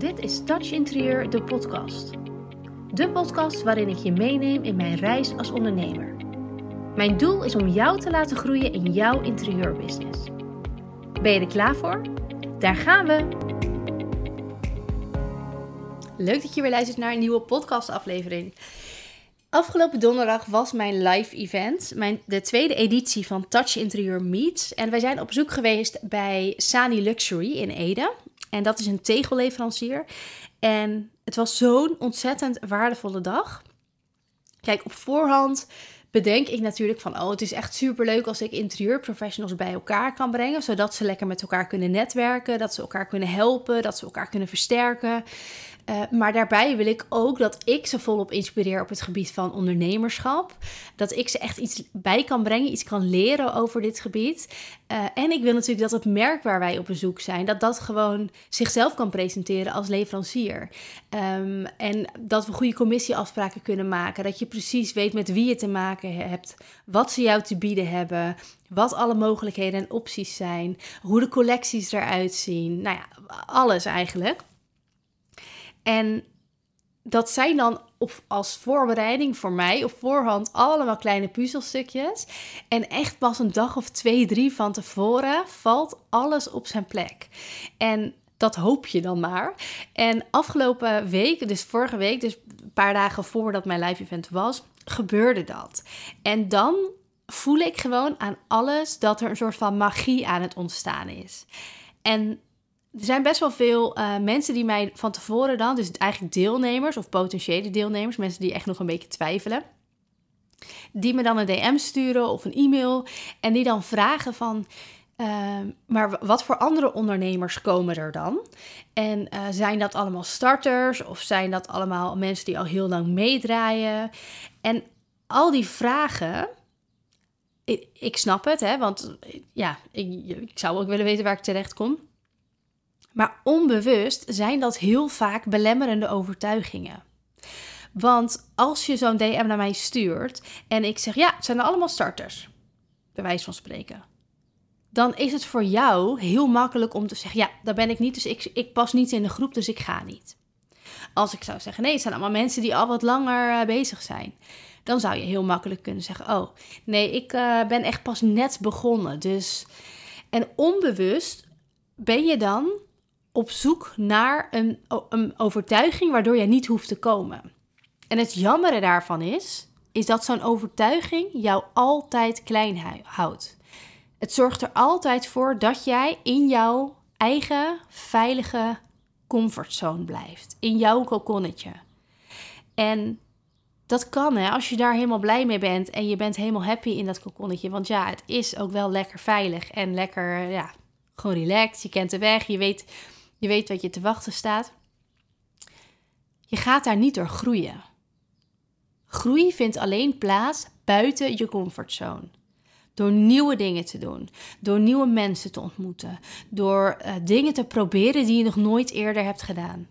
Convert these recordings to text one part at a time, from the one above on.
Dit is Touch Interieur, de podcast. De podcast waarin ik je meeneem in mijn reis als ondernemer. Mijn doel is om jou te laten groeien in jouw interieurbusiness. Ben je er klaar voor? Daar gaan we! Leuk dat je weer luistert naar een nieuwe podcastaflevering. Afgelopen donderdag was mijn live event, mijn, de tweede editie van Touch Interieur Meets. En wij zijn op zoek geweest bij Sani Luxury in Ede. En dat is een tegelleverancier. En het was zo'n ontzettend waardevolle dag. Kijk, op voorhand bedenk ik natuurlijk van, oh, het is echt superleuk als ik interieurprofessionals bij elkaar kan brengen, zodat ze lekker met elkaar kunnen netwerken, dat ze elkaar kunnen helpen, dat ze elkaar kunnen versterken. Uh, maar daarbij wil ik ook dat ik ze volop inspireer op het gebied van ondernemerschap. Dat ik ze echt iets bij kan brengen, iets kan leren over dit gebied. Uh, en ik wil natuurlijk dat het merk waar wij op bezoek zijn, dat dat gewoon zichzelf kan presenteren als leverancier. Um, en dat we goede commissieafspraken kunnen maken. Dat je precies weet met wie je te maken hebt, wat ze jou te bieden hebben, wat alle mogelijkheden en opties zijn, hoe de collecties eruit zien. Nou ja, alles eigenlijk. En dat zijn dan op, als voorbereiding voor mij op voorhand allemaal kleine puzzelstukjes. En echt pas een dag of twee, drie van tevoren valt alles op zijn plek. En dat hoop je dan maar. En afgelopen week, dus vorige week, dus een paar dagen voordat mijn live event was, gebeurde dat. En dan voel ik gewoon aan alles dat er een soort van magie aan het ontstaan is. En er zijn best wel veel uh, mensen die mij van tevoren dan, dus eigenlijk deelnemers of potentiële deelnemers, mensen die echt nog een beetje twijfelen, die me dan een DM sturen of een e-mail en die dan vragen van, uh, maar wat voor andere ondernemers komen er dan? En uh, zijn dat allemaal starters of zijn dat allemaal mensen die al heel lang meedraaien? En al die vragen, ik, ik snap het, hè, want ja, ik, ik zou ook willen weten waar ik terecht kom. Maar onbewust zijn dat heel vaak belemmerende overtuigingen. Want als je zo'n DM naar mij stuurt en ik zeg ja, het zijn allemaal starters, bij wijze van spreken. Dan is het voor jou heel makkelijk om te zeggen: ja, daar ben ik niet, dus ik, ik pas niet in de groep, dus ik ga niet. Als ik zou zeggen: nee, het zijn allemaal mensen die al wat langer uh, bezig zijn. Dan zou je heel makkelijk kunnen zeggen: oh, nee, ik uh, ben echt pas net begonnen. Dus. En onbewust ben je dan op zoek naar een, een overtuiging waardoor jij niet hoeft te komen. En het jammere daarvan is, is dat zo'n overtuiging jou altijd klein houdt. Het zorgt er altijd voor dat jij in jouw eigen veilige comfortzone blijft. In jouw kokonnetje. En dat kan hè, als je daar helemaal blij mee bent en je bent helemaal happy in dat kokonnetje. Want ja, het is ook wel lekker veilig en lekker, ja, gewoon relaxed. Je kent de weg, je weet je weet wat je te wachten staat. Je gaat daar niet door groeien. Groei vindt alleen plaats buiten je comfortzone. Door nieuwe dingen te doen, door nieuwe mensen te ontmoeten, door uh, dingen te proberen die je nog nooit eerder hebt gedaan.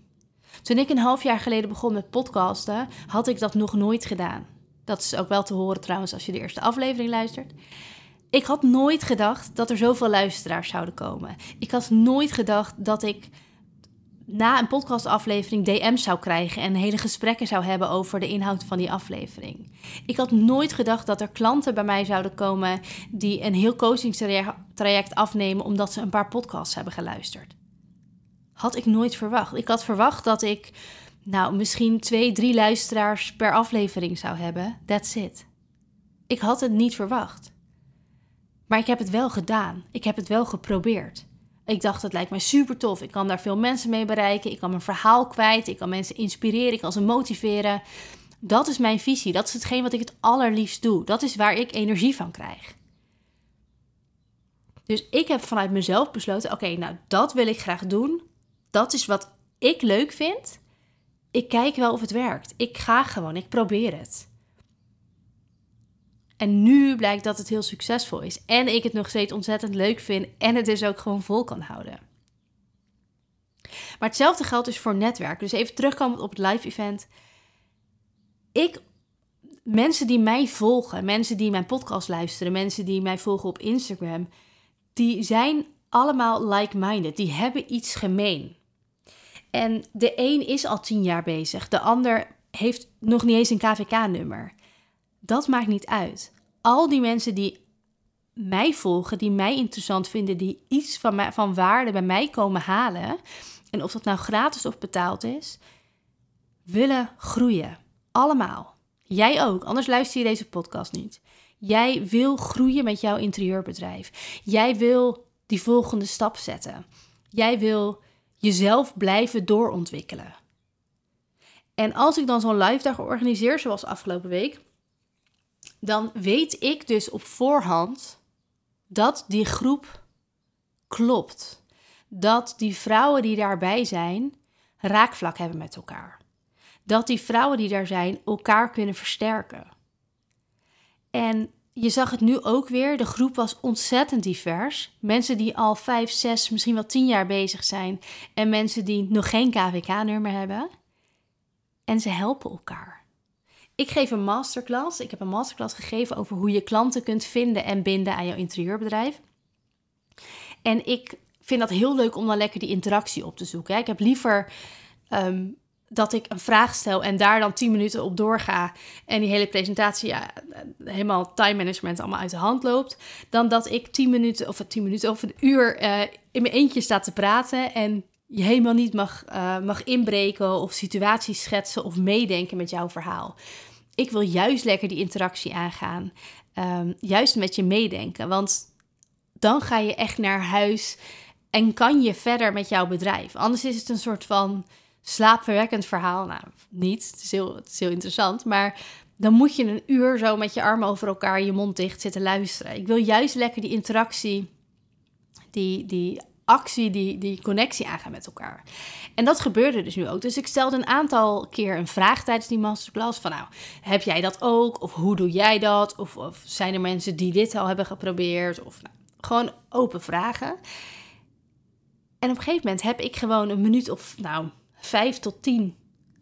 Toen ik een half jaar geleden begon met podcasten, had ik dat nog nooit gedaan. Dat is ook wel te horen trouwens als je de eerste aflevering luistert. Ik had nooit gedacht dat er zoveel luisteraars zouden komen. Ik had nooit gedacht dat ik na een podcastaflevering DM's zou krijgen en hele gesprekken zou hebben over de inhoud van die aflevering. Ik had nooit gedacht dat er klanten bij mij zouden komen die een heel coachingstraject afnemen omdat ze een paar podcasts hebben geluisterd. Had ik nooit verwacht. Ik had verwacht dat ik nou misschien twee, drie luisteraars per aflevering zou hebben. That's it. Ik had het niet verwacht. Maar ik heb het wel gedaan. Ik heb het wel geprobeerd. Ik dacht, het lijkt mij super tof. Ik kan daar veel mensen mee bereiken. Ik kan mijn verhaal kwijt. Ik kan mensen inspireren. Ik kan ze motiveren. Dat is mijn visie. Dat is hetgeen wat ik het allerliefst doe. Dat is waar ik energie van krijg. Dus ik heb vanuit mezelf besloten: oké, nou dat wil ik graag doen. Dat is wat ik leuk vind. Ik kijk wel of het werkt. Ik ga gewoon, ik probeer het. En nu blijkt dat het heel succesvol is. En ik het nog steeds ontzettend leuk vind. En het dus ook gewoon vol kan houden. Maar hetzelfde geldt dus voor netwerk. Dus even terugkomen op het live event. Ik, mensen die mij volgen, mensen die mijn podcast luisteren, mensen die mij volgen op Instagram, die zijn allemaal like-minded. Die hebben iets gemeen. En de een is al tien jaar bezig, de ander heeft nog niet eens een KVK-nummer. Dat maakt niet uit. Al die mensen die mij volgen, die mij interessant vinden, die iets van, mij, van waarde bij mij komen halen, en of dat nou gratis of betaald is, willen groeien. Allemaal. Jij ook, anders luister je deze podcast niet. Jij wil groeien met jouw interieurbedrijf. Jij wil die volgende stap zetten. Jij wil jezelf blijven doorontwikkelen. En als ik dan zo'n live dag organiseer, zoals afgelopen week, dan weet ik dus op voorhand dat die groep klopt. Dat die vrouwen die daarbij zijn, raakvlak hebben met elkaar. Dat die vrouwen die daar zijn, elkaar kunnen versterken. En je zag het nu ook weer. De groep was ontzettend divers. Mensen die al vijf, zes, misschien wel tien jaar bezig zijn. En mensen die nog geen KVK-nummer hebben. En ze helpen elkaar. Ik geef een masterclass. Ik heb een masterclass gegeven over hoe je klanten kunt vinden en binden aan jouw interieurbedrijf. En ik vind dat heel leuk om dan lekker die interactie op te zoeken. Ik heb liever ehm, dat ik een vraag stel en daar dan 10 minuten op doorga en die hele presentatie ja, helemaal time management allemaal uit de hand loopt, dan dat ik 10 minuten of 10 minuten of een uur uh, in mijn eentje sta te praten en je helemaal niet mag, uh, mag inbreken of situaties schetsen of meedenken met jouw verhaal. Ik wil juist lekker die interactie aangaan, um, juist met je meedenken, want dan ga je echt naar huis en kan je verder met jouw bedrijf. Anders is het een soort van slaapverwekkend verhaal. Nou, niet. Het is, heel, het is heel interessant. Maar dan moet je een uur zo met je armen over elkaar, je mond dicht zitten luisteren. Ik wil juist lekker die interactie, die, die actie, die, die connectie aangaan met elkaar. En dat gebeurde dus nu ook. Dus ik stelde een aantal keer een vraag tijdens die masterclass. Van nou, heb jij dat ook? Of hoe doe jij dat? Of, of zijn er mensen die dit al hebben geprobeerd? Of nou, gewoon open vragen. En op een gegeven moment heb ik gewoon een minuut of nou vijf tot tien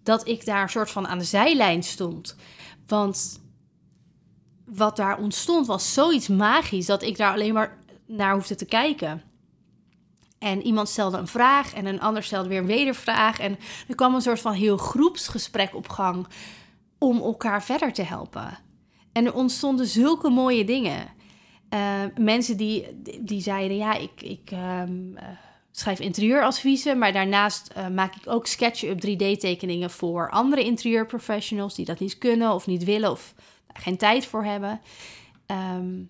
dat ik daar soort van aan de zijlijn stond. Want wat daar ontstond was zoiets magisch dat ik daar alleen maar naar hoefde te kijken. En iemand stelde een vraag en een ander stelde weer een wedervraag. En er kwam een soort van heel groepsgesprek op gang om elkaar verder te helpen. En er ontstonden zulke mooie dingen. Uh, mensen die, die zeiden, ja, ik, ik ehm, eh, schrijf interieuradviezen, maar daarnaast uh, maak ik ook SketchUp 3D-tekeningen voor andere interieurprofessionals die dat niet kunnen of niet willen of geen tijd voor hebben. Um,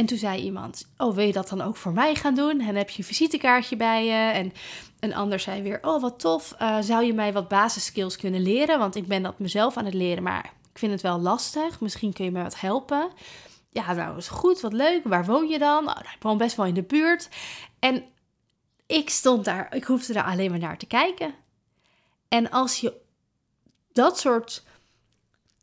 en toen zei iemand: Oh, wil je dat dan ook voor mij gaan doen? En heb je een visitekaartje bij je. En een ander zei weer: Oh, wat tof. Uh, zou je mij wat basiskills kunnen leren? Want ik ben dat mezelf aan het leren, maar ik vind het wel lastig. Misschien kun je me wat helpen. Ja, nou is goed, wat leuk. Waar woon je dan? Oh, nou, ik woon best wel in de buurt. En ik stond daar, ik hoefde daar alleen maar naar te kijken. En als je dat soort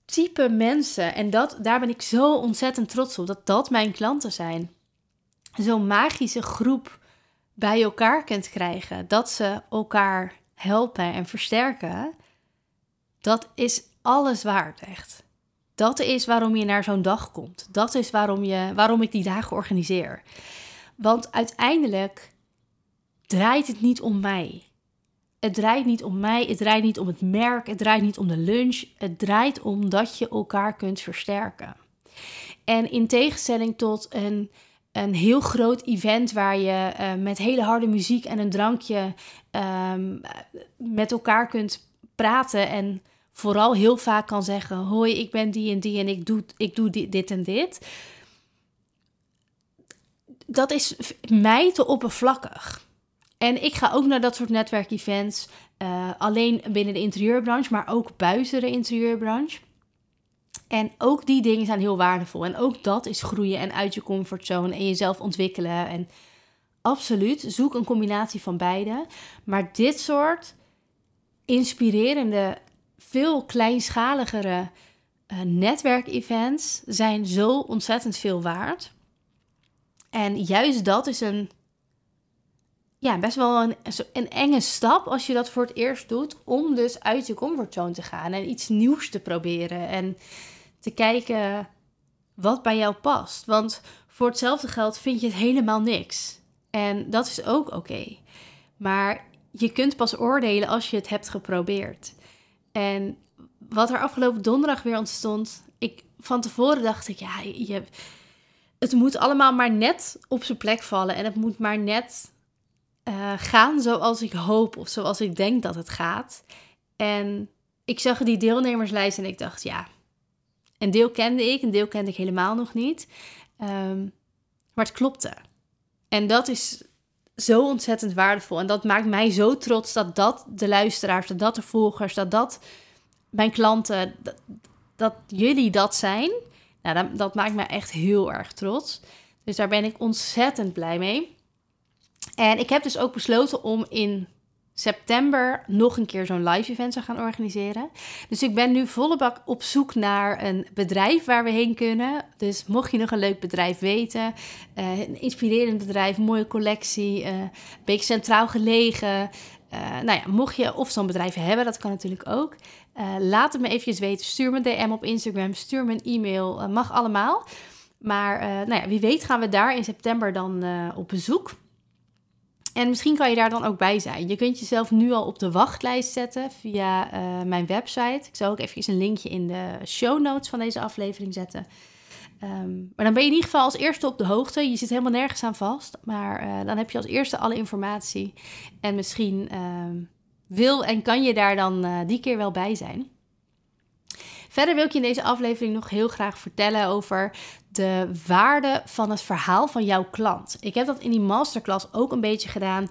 type mensen, en dat, daar ben ik zo ontzettend trots op, dat dat mijn klanten zijn. Zo'n magische groep bij elkaar kunt krijgen, dat ze elkaar helpen en versterken, dat is alles waard, echt. Dat is waarom je naar zo'n dag komt. Dat is waarom, je, waarom ik die dagen organiseer. Want uiteindelijk draait het niet om mij. Het draait niet om mij, het draait niet om het merk, het draait niet om de lunch. Het draait om dat je elkaar kunt versterken. En in tegenstelling tot een, een heel groot event waar je uh, met hele harde muziek en een drankje um, met elkaar kunt praten en vooral heel vaak kan zeggen: Hoi, ik ben die en die en ik doe, ik doe dit, dit en dit. Dat is mij te oppervlakkig. En ik ga ook naar dat soort netwerkevents. Uh, alleen binnen de interieurbranche, maar ook buiten de interieurbranche. En ook die dingen zijn heel waardevol. En ook dat is groeien en uit je comfortzone en jezelf ontwikkelen. En absoluut, zoek een combinatie van beide. Maar dit soort inspirerende, veel kleinschaligere uh, netwerkevents zijn zo ontzettend veel waard. En juist dat is een ja, best wel een, een enge stap als je dat voor het eerst doet. Om dus uit je comfortzone te gaan en iets nieuws te proberen. En te kijken wat bij jou past. Want voor hetzelfde geld vind je het helemaal niks. En dat is ook oké. Maar je kunt pas oordelen als je het hebt geprobeerd. En wat er afgelopen donderdag weer ontstond, ik, van tevoren dacht ik, ja, je, het moet allemaal maar net op zijn plek vallen. En het moet maar net uh, gaan zoals ik hoop of zoals ik denk dat het gaat. En ik zag die deelnemerslijst en ik dacht, ja, een deel kende ik, een deel kende ik helemaal nog niet. Um, maar het klopte. En dat is zo ontzettend waardevol. En dat maakt mij zo trots dat dat de luisteraars, dat de volgers, dat dat mijn klanten, dat, dat jullie dat zijn. Nou, dat, dat maakt me echt heel erg trots. Dus daar ben ik ontzettend blij mee. En ik heb dus ook besloten om in september nog een keer zo'n live event te gaan organiseren. Dus ik ben nu volle bak op zoek naar een bedrijf waar we heen kunnen. Dus mocht je nog een leuk bedrijf weten, uh, een inspirerend bedrijf, mooie collectie, uh, een beetje centraal gelegen. Uh, nou ja, mocht je of zo'n bedrijf hebben, dat kan natuurlijk ook. laat het me eventjes weten. Stuur me een DM op Instagram, stuur me een e-mail, mag allemaal. Maar nou ja, wie weet gaan we daar in september dan op bezoek. En misschien kan je daar dan ook bij zijn. Je kunt jezelf nu al op de wachtlijst zetten via uh, mijn website. Ik zal ook even een linkje in de show notes van deze aflevering zetten. Um, maar dan ben je in ieder geval als eerste op de hoogte. Je zit helemaal nergens aan vast. Maar uh, dan heb je als eerste alle informatie. En misschien uh, wil en kan je daar dan uh, die keer wel bij zijn. Verder wil ik je in deze aflevering nog heel graag vertellen over de waarde van het verhaal van jouw klant. Ik heb dat in die masterclass ook een beetje gedaan.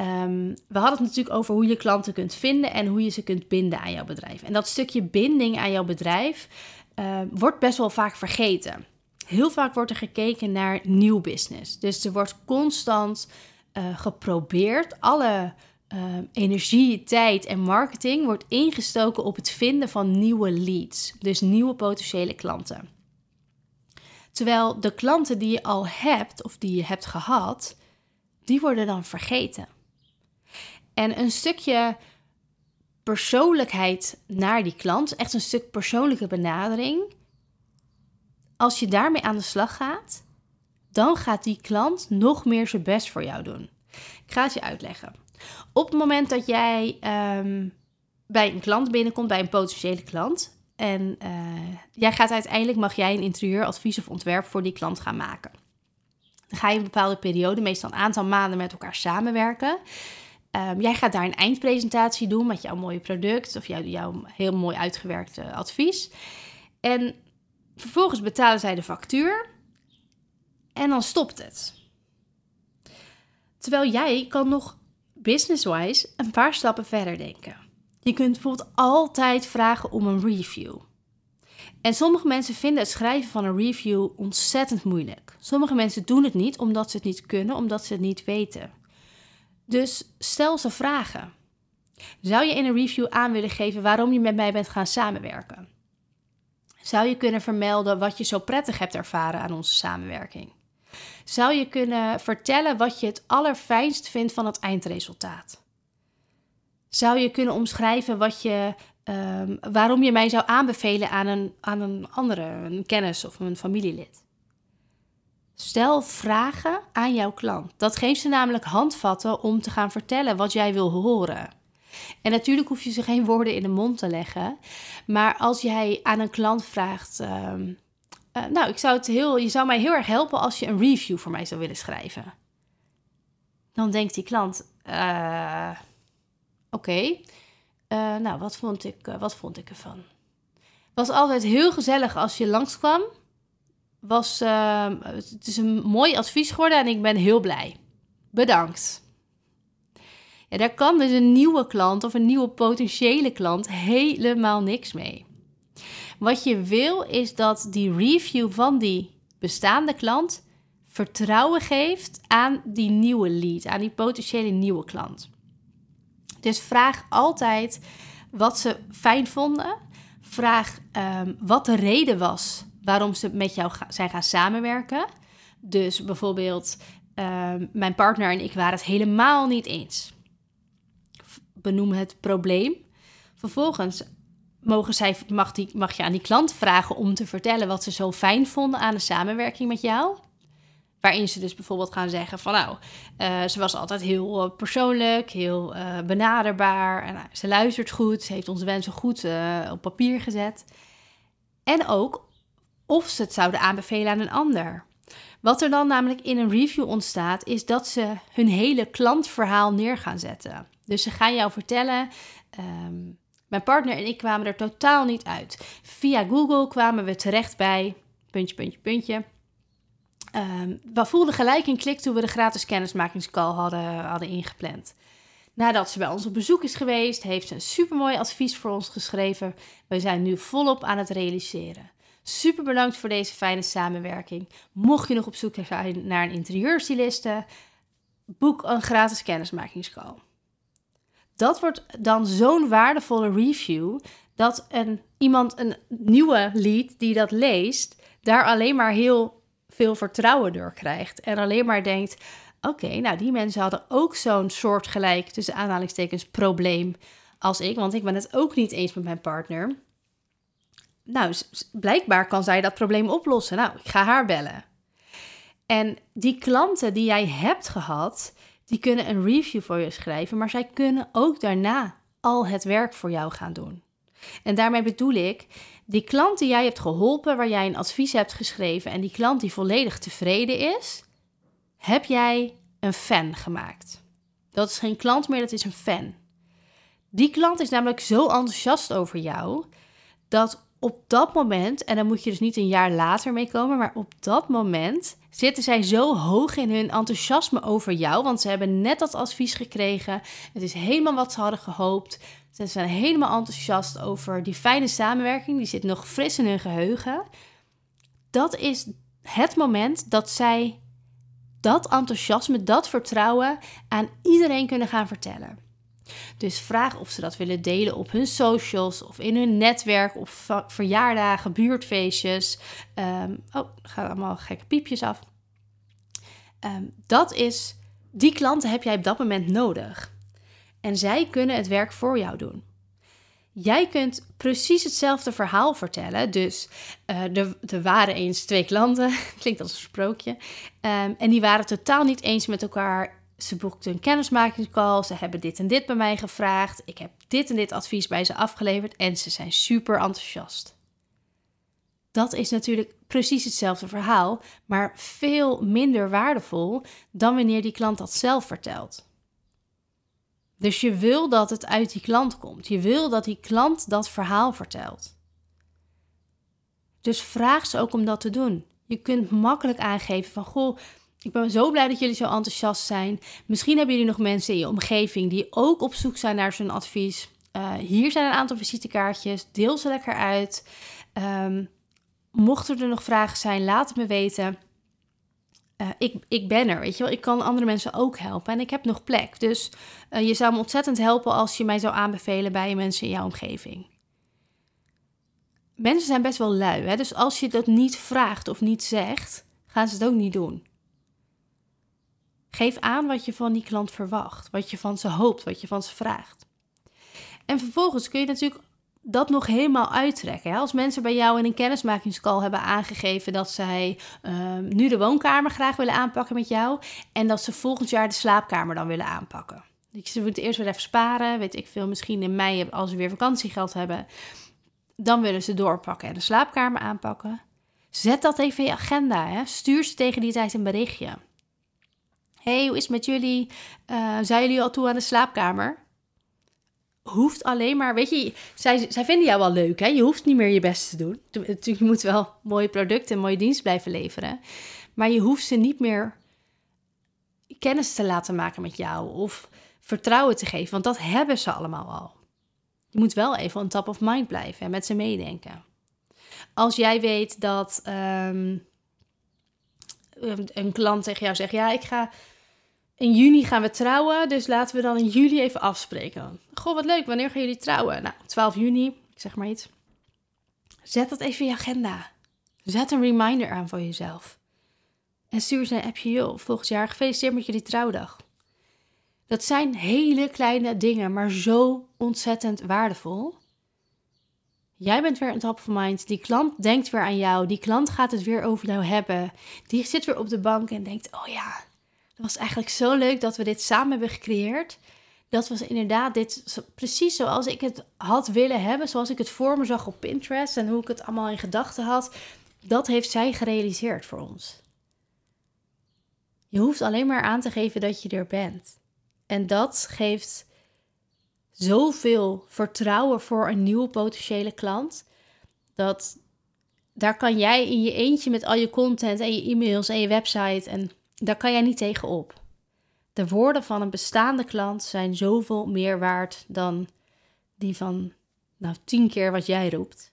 Um, we hadden het natuurlijk over hoe je klanten kunt vinden en hoe je ze kunt binden aan jouw bedrijf. En dat stukje binding aan jouw bedrijf uh, wordt best wel vaak vergeten. Heel vaak wordt er gekeken naar nieuw business. Dus er wordt constant uh, geprobeerd alle uh, energie, tijd en marketing wordt ingestoken op het vinden van nieuwe leads, dus nieuwe potentiële klanten. Terwijl de klanten die je al hebt of die je hebt gehad, die worden dan vergeten. En een stukje persoonlijkheid naar die klant, echt een stuk persoonlijke benadering. Als je daarmee aan de slag gaat, dan gaat die klant nog meer zijn best voor jou doen. Ik ga het je uitleggen. Op het moment dat jij um, bij een klant binnenkomt, bij een potentiële klant, en uh, jij gaat uiteindelijk, mag jij een interieuradvies of ontwerp voor die klant gaan maken. Dan ga je een bepaalde periode, meestal een aantal maanden met elkaar samenwerken. Um, jij gaat daar een eindpresentatie doen met jouw mooie product of jouw, jouw heel mooi uitgewerkte advies. En vervolgens betalen zij de factuur en dan stopt het. Terwijl jij kan nog business-wise een paar stappen verder denken. Je kunt bijvoorbeeld altijd vragen om een review. En sommige mensen vinden het schrijven van een review ontzettend moeilijk. Sommige mensen doen het niet omdat ze het niet kunnen, omdat ze het niet weten. Dus stel ze vragen. Zou je in een review aan willen geven waarom je met mij bent gaan samenwerken? Zou je kunnen vermelden wat je zo prettig hebt ervaren aan onze samenwerking? Zou je kunnen vertellen wat je het allerfijnst vindt van het eindresultaat? Zou je kunnen omschrijven wat je, um, waarom je mij zou aanbevelen aan een, aan een andere, een kennis of een familielid? Stel vragen aan jouw klant. Dat geeft ze namelijk handvatten om te gaan vertellen wat jij wil horen. En natuurlijk hoef je ze geen woorden in de mond te leggen. Maar als jij aan een klant vraagt. Um, uh, nou, ik zou het heel, je zou mij heel erg helpen als je een review voor mij zou willen schrijven. Dan denkt die klant. Uh, Oké, uh, nou, wat vond, ik, wat vond ik ervan? Was altijd heel gezellig als je langskwam. Was, uh, het is een mooi advies geworden en ik ben heel blij. Bedankt. Ja, daar kan dus een nieuwe klant of een nieuwe potentiële klant helemaal niks mee. Wat je wil is dat die review van die bestaande klant vertrouwen geeft aan die nieuwe lead, aan die potentiële nieuwe klant. Dus vraag altijd wat ze fijn vonden. Vraag um, wat de reden was waarom ze met jou zijn gaan samenwerken. Dus bijvoorbeeld, um, mijn partner en ik waren het helemaal niet eens. Benoem het probleem. Vervolgens mogen zij, mag, die, mag je aan die klant vragen om te vertellen wat ze zo fijn vonden aan de samenwerking met jou. Waarin ze dus bijvoorbeeld gaan zeggen van nou, uh, ze was altijd heel uh, persoonlijk, heel uh, benaderbaar. En, ze luistert goed, ze heeft onze wensen goed op papier gezet. En ook of ze het zouden aanbevelen aan een ander. Wat er dan namelijk in een review ontstaat, is dat ze hun hele klantverhaal neer gaan zetten. Dus ze gaan jou vertellen. Um, mijn partner en ik kwamen er totaal niet uit. Via Google kwamen we terecht bij. Puntje, puntje, puntje. Um, we voelden gelijk een klik toen we de gratis kennismakingscall hadden, hadden ingepland. Nadat ze bij ons op bezoek is geweest, heeft ze een supermooi advies voor ons geschreven. We zijn nu volop aan het realiseren. Super bedankt voor deze fijne samenwerking. Mocht je nog op zoek zijn naar een interieurstyliste, boek een gratis kennismakingscall. Dat wordt dan zo'n waardevolle review dat een, iemand, een nieuwe lead die dat leest, daar alleen maar heel veel vertrouwen door krijgt. En alleen maar denkt: oké, nou die mensen hadden ook zo'n soortgelijk, tussen aanhalingstekens, probleem als ik. Want ik ben het ook niet eens met mijn partner. Nou, blijkbaar kan zij dat probleem oplossen. Nou, ik ga haar bellen. En die klanten die jij hebt gehad, die kunnen een review voor je schrijven, maar zij kunnen ook daarna al het werk voor jou gaan doen. En daarmee bedoel ik, die klant die jij hebt geholpen, waar jij een advies hebt geschreven en die klant die volledig tevreden is, heb jij een fan gemaakt. Dat is geen klant meer, dat is een fan. Die klant is namelijk zo enthousiast over jou dat op dat moment, en dan moet je dus niet een jaar later mee komen, maar op dat moment zitten zij zo hoog in hun enthousiasme over jou, want ze hebben net dat advies gekregen. Het is helemaal wat ze hadden gehoopt. Ze zijn helemaal enthousiast over die fijne samenwerking, die zit nog fris in hun geheugen. Dat is het moment dat zij dat enthousiasme, dat vertrouwen aan iedereen kunnen gaan vertellen. Dus vraag of ze dat willen delen op hun socials of in hun netwerk, op verjaardagen, buurtfeestjes. Um, oh, gaan allemaal gekke piepjes af. Ehm, dat is, die klanten heb jij op dat moment nodig. En zij kunnen het werk voor jou doen. Jij kunt precies hetzelfde verhaal vertellen. Dus uh, er, waren eens twee klanten, klinkt als een sprookje. Um, en die waren totaal niet eens met elkaar ze boekten een kennismakingscall. Ze hebben dit en dit bij mij gevraagd. Ik heb dit en dit advies bij ze afgeleverd. En ze zijn super enthousiast. Dat is natuurlijk precies hetzelfde verhaal, maar veel minder waardevol dan wanneer die klant dat zelf vertelt. Dus je wil dat het uit die klant komt. Je wil dat die klant dat verhaal vertelt. Dus vraag ze ook om dat te doen. Je kunt makkelijk aangeven van goh, ik ben zo blij dat jullie zo enthousiast zijn. Misschien hebben jullie nog mensen in je omgeving die ook op zoek zijn naar zo'n advies. Uh, hier zijn een aantal visitekaartjes. Deel ze lekker uit. Um, mochten er nog vragen zijn, laat het me weten. Uh, ik, ik ben er, weet je wel. Ik kan andere mensen ook helpen en ik heb nog plek. Dus uh, je zou me ontzettend helpen als je mij zou aanbevelen bij mensen in jouw omgeving. Mensen zijn best wel lui, hè? dus als je dat niet vraagt of niet zegt, gaan ze het ook niet doen. Geef aan wat je van die klant verwacht, wat je van ze hoopt, wat je van ze vraagt. En vervolgens kun je natuurlijk dat nog helemaal uittrekken. Als mensen bij jou in een kennismakingscall hebben aangegeven dat zij ehm, nu de woonkamer graag willen aanpakken met jou en dat ze volgend jaar de slaapkamer dan willen aanpakken. Dus ze moeten eerst weer even sparen, weet ik veel, misschien in mei als ze weer vakantiegeld hebben. Dan willen ze doorpakken en de slaapkamer aanpakken. Zet dat even in je agenda. Hè? Stuur ze tegen die tijd een berichtje hey, hoe is het met jullie? Uh, zijn jullie al toe aan de slaapkamer? Hoeft alleen maar, weet je, zij, zij vinden jou wel leuk, hè? Je hoeft niet meer je best te doen. Natuurlijk, je moet wel mooie producten en mooie dienst blijven leveren. Maar je hoeft ze niet meer kennis te laten maken met jou of vertrouwen te geven, want dat hebben ze allemaal al. Je moet wel even on top of mind blijven en met ze meedenken. Als jij weet dat ehm, een klant tegen jou zegt: Ja, ik ga in juni gaan we trouwen, dus laten we dan in juli even afspreken. Goh, wat leuk, wanneer gaan jullie trouwen? Nou, 12 juni, ik zeg maar iets. Zet dat even in je agenda. Zet een reminder aan voor jezelf. En stuur ze een appje, joh, volgend jaar gefeliciteerd met jullie trouwdag. Dat zijn hele kleine dingen, maar zo ontzettend waardevol. Jij bent weer een top of mind. Die klant denkt weer aan jou. Die klant gaat het weer over jou hebben. Die zit weer op de bank en denkt: Oh ja, was eigenlijk zo leuk dat we dit samen hebben gecreëerd. Dat was inderdaad dit precies zoals ik het had willen hebben. Zoals ik het voor me zag op Pinterest en hoe ik het allemaal in gedachten had. Dat heeft zij gerealiseerd voor ons. Je hoeft alleen maar aan te geven dat je er bent. En dat geeft zoveel vertrouwen voor een nieuwe potentiële klant. Dat daar kan jij in je eentje met al je content en je e-mails en je website en daar kan jij niet tegen op. De woorden van een bestaande klant zijn zoveel meer waard dan die van nou tien keer wat jij roept.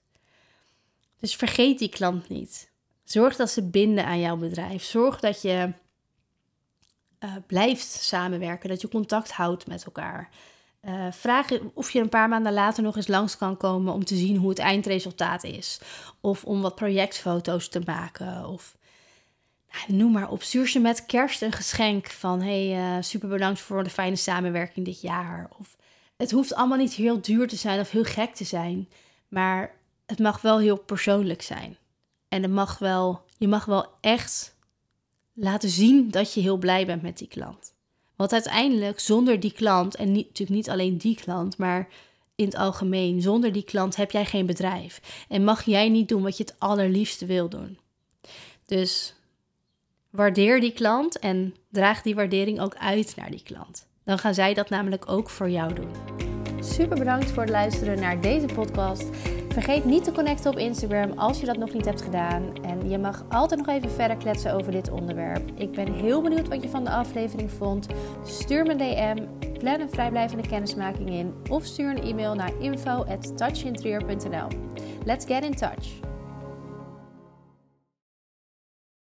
Dus vergeet die klant niet. Zorg dat ze binden aan jouw bedrijf. Zorg dat je uh, blijft samenwerken, dat je contact houdt met elkaar. Uh, vraag of je een paar maanden later nog eens langs kan komen om te zien hoe het eindresultaat is. Of om wat projectfoto's te maken. Of noem maar op. Stuur ze met kerst een geschenk van: hey, uh, super bedankt voor de fijne samenwerking dit jaar. Of het hoeft allemaal niet heel duur te zijn of heel gek te zijn. Maar het mag wel heel persoonlijk zijn. En het mag wel, je mag wel echt laten zien dat je heel blij bent met die klant. Want uiteindelijk, zonder die klant, en natuurlijk niet alleen die klant, maar in het algemeen, zonder die klant heb jij geen bedrijf. En mag jij niet doen wat je het allerliefste wil doen. Dus waardeer die klant en draag die waardering ook uit naar die klant. Dan gaan zij dat namelijk ook voor jou doen. Super bedankt voor het luisteren naar deze podcast. Vergeet niet te connecten op Instagram als je dat nog niet hebt gedaan. En je mag altijd nog even verder kletsen over dit onderwerp. Ik ben heel benieuwd wat je van de aflevering vond. Stuur me een DM, plan een vrijblijvende kennismaking in of stuur een e-mail naar info@touchinterieur.nl. Let's get in touch.